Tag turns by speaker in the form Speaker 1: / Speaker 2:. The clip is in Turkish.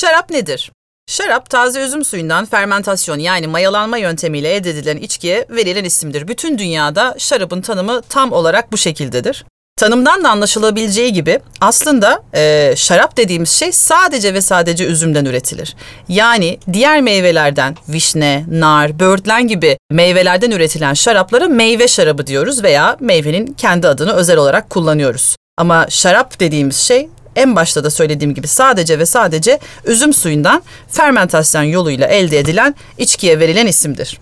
Speaker 1: Şarap nedir? Şarap taze üzüm suyundan fermentasyon yani mayalanma yöntemiyle elde edilen içkiye verilen isimdir. Bütün dünyada şarabın tanımı tam olarak bu şekildedir. Tanımdan da anlaşılabileceği gibi aslında e, şarap dediğimiz şey sadece ve sadece üzümden üretilir. Yani diğer meyvelerden vişne, nar, böğürtlen gibi meyvelerden üretilen şaraplara meyve şarabı diyoruz veya meyvenin kendi adını özel olarak kullanıyoruz. Ama şarap dediğimiz şey en başta da söylediğim gibi sadece ve sadece üzüm suyundan fermentasyon yoluyla elde edilen içkiye verilen isimdir.